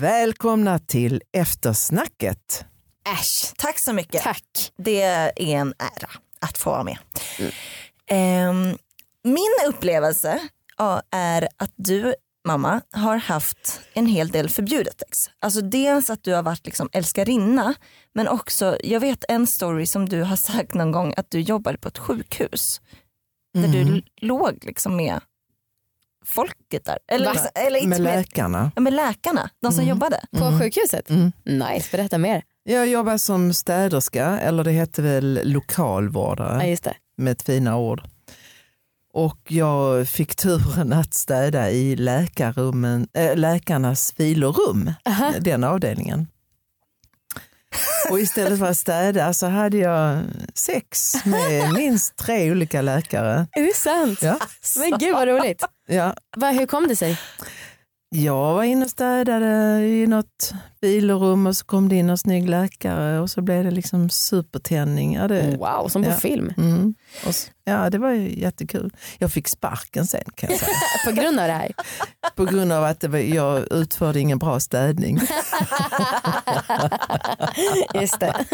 Välkomna till eftersnacket. Äsch, tack så mycket. Tack. Det är en ära att få vara med. Ehm, min upplevelse ja, är att du mamma har haft en hel del förbjudet ex. Alltså dels att du har varit liksom älskarinna men också, jag vet en story som du har sagt någon gång att du jobbade på ett sjukhus där du l- låg liksom med folket där. Eller, Va? liksom, eller inte Med med, läkarna. ja, med läkarna, de som Mm. jobbade. På Mm. sjukhuset? Mm. Nice, berätta mer. Jag jobbar som städerska, eller det hette väl lokalvårdare Ja, just det. med ett fina ord. Och jag fick turen att städa i läkarrummen, äh, läkarnas vilorum, Aha. den avdelningen. Och istället för att städa så hade jag sex med minst tre olika läkare. Är det sant? Ja. Men gud vad roligt. Ja, Va, hur kom det sig? jag var inne och städade i något vilorum och så kom det in en snygg läkare och så blev det liksom supertändning. Ja, det, Wow, som på Ja. film. mm. och s- ja, det var ju jättekul. Jag fick sparken sen kan jag säga. På grund av det här. På grund av att det var, jag utförde ingen bra städning. Just det.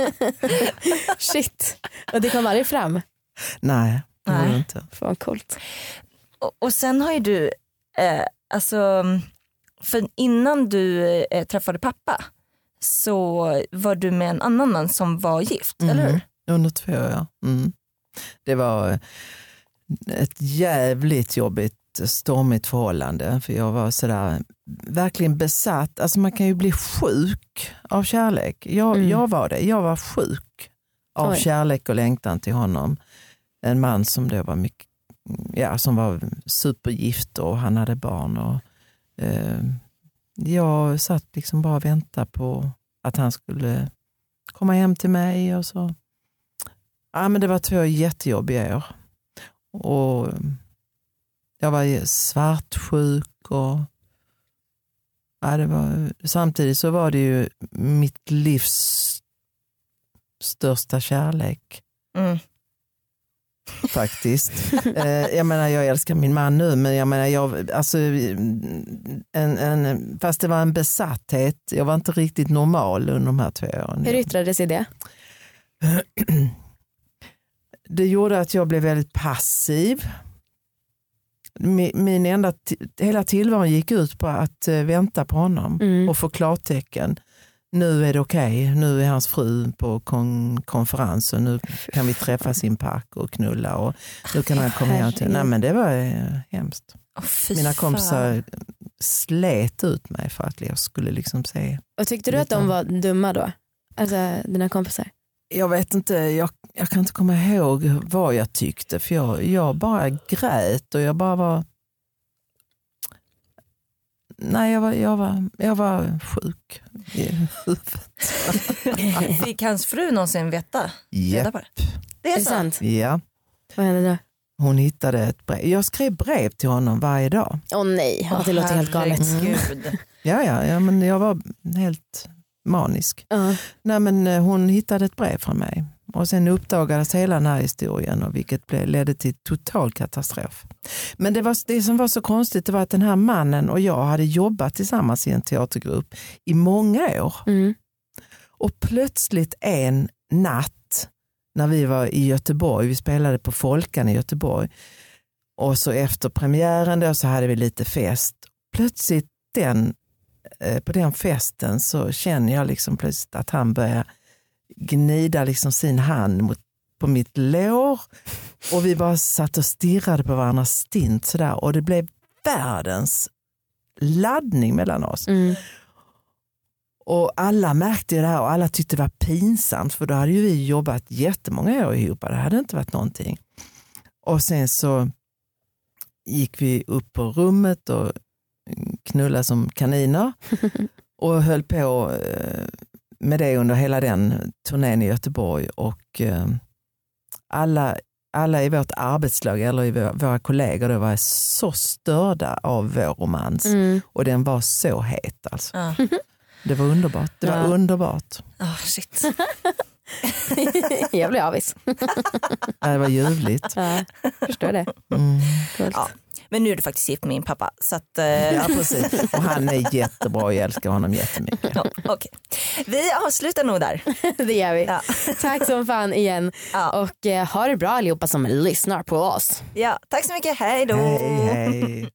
Shit. Och det kom aldrig fram. Nej, det gjorde inte. Fan coolt. Och, och sen har ju du, eh, alltså, för innan du eh, träffade pappa så var du med en annan man som var gift, eller hur? Mhm. Under två år, ja. Mm. Det var ett jävligt jobbigt stormigt förhållande för jag var sådär verkligen besatt. Alltså man kan ju bli sjuk av kärlek. Jag, Mm. jag var det. Jag var sjuk av Oj. kärlek och längtan till honom. En man som då var mycket, ja, som var supergift och han hade barn. Och, eh, jag satt liksom bara och väntade på att han skulle komma hem till mig och så. Ja, men det var två jättejobbiga år. Och jag var ju svartsjuk och ja, det var, samtidigt så var det ju mitt livs största kärlek Mm. faktiskt. eh, jag menar jag älskar min man nu men jag menar jag, alltså, en, en, fast det var en besatthet, jag var inte riktigt normal under de här två åren. Hur yttrade sig det? det gjorde att jag blev väldigt passiv. Min, enda, hela tillvaron gick ut på att eh, vänta på honom Mm. och få klartecken. Nu är det okej, nu är hans fru på kon, konferens och nu kan vi träffas i en park och knulla och nu kan han komma hem till... Nej men det var eh, hemskt. Fy Mina fan. kompisar slet ut mig för att jag skulle liksom se Och tyckte du att de var dumma då? Alltså dina kompisar? jag vet inte, jag, jag kan inte komma ihåg vad jag tyckte för jag, jag bara grät och jag bara var Nej, jag var, jag var, jag var sjuk i huvudet. Fick hans fru någonsin veta? Reda på det? Det Är sant. ja. Vad hände då? Hon hittade ett brev. Jag skrev brev till honom varje dag. Åh nej, Åh, det låter helt galet. herregud. Ja, ja, ja men jag var helt manisk. Ja. Nej, men eh, hon hittade ett brev från mig och sen uppdagades hela den här historien och vilket ledde till total katastrof. Men det, var, det som var så konstigt det var att den här mannen och jag hade jobbat tillsammans i en teatergrupp i många år Mm. och plötsligt en natt när vi var i Göteborg, vi spelade på Folkan i Göteborg och så efter premiären då så hade vi lite fest. Plötsligt den, eh, på den festen så känner jag liksom plötsligt att han börjar gnida liksom sin hand mot, på mitt lår och vi bara satt och stirrade på varandra stint sådär och det blev världens laddning mellan oss. Mm. Och alla märkte det här och alla tyckte det var pinsamt för då hade ju vi jobbat jättemånga år ihop. Det hade inte varit någonting. Och sen så gick vi upp på rummet och knullade som kaniner och höll på eh, med det under hela den turnén i Göteborg. Och eh, alla, alla i vårt arbetslag eller i våra, kollegor då var så störda av vår romans. Mm. Och den var så het alltså. Ja. Det var underbart. Det var Ja. underbart. Ah, shit. Jag blir avis. Det var ljuvligt. Ja, förstår det. Mm. Coolt. Ja. Men nu är du faktiskt gift med min pappa. Så att, eh, Ja, precis. Och han är jättebra och jag älskar honom jättemycket. ja, okej. Vi avslutar nog där. det gör vi. Ja. Tack som fan igen Ja. och eh, ha det bra allihopa som lyssnar på oss. Ja, tack så mycket, hej då. Hej, hej.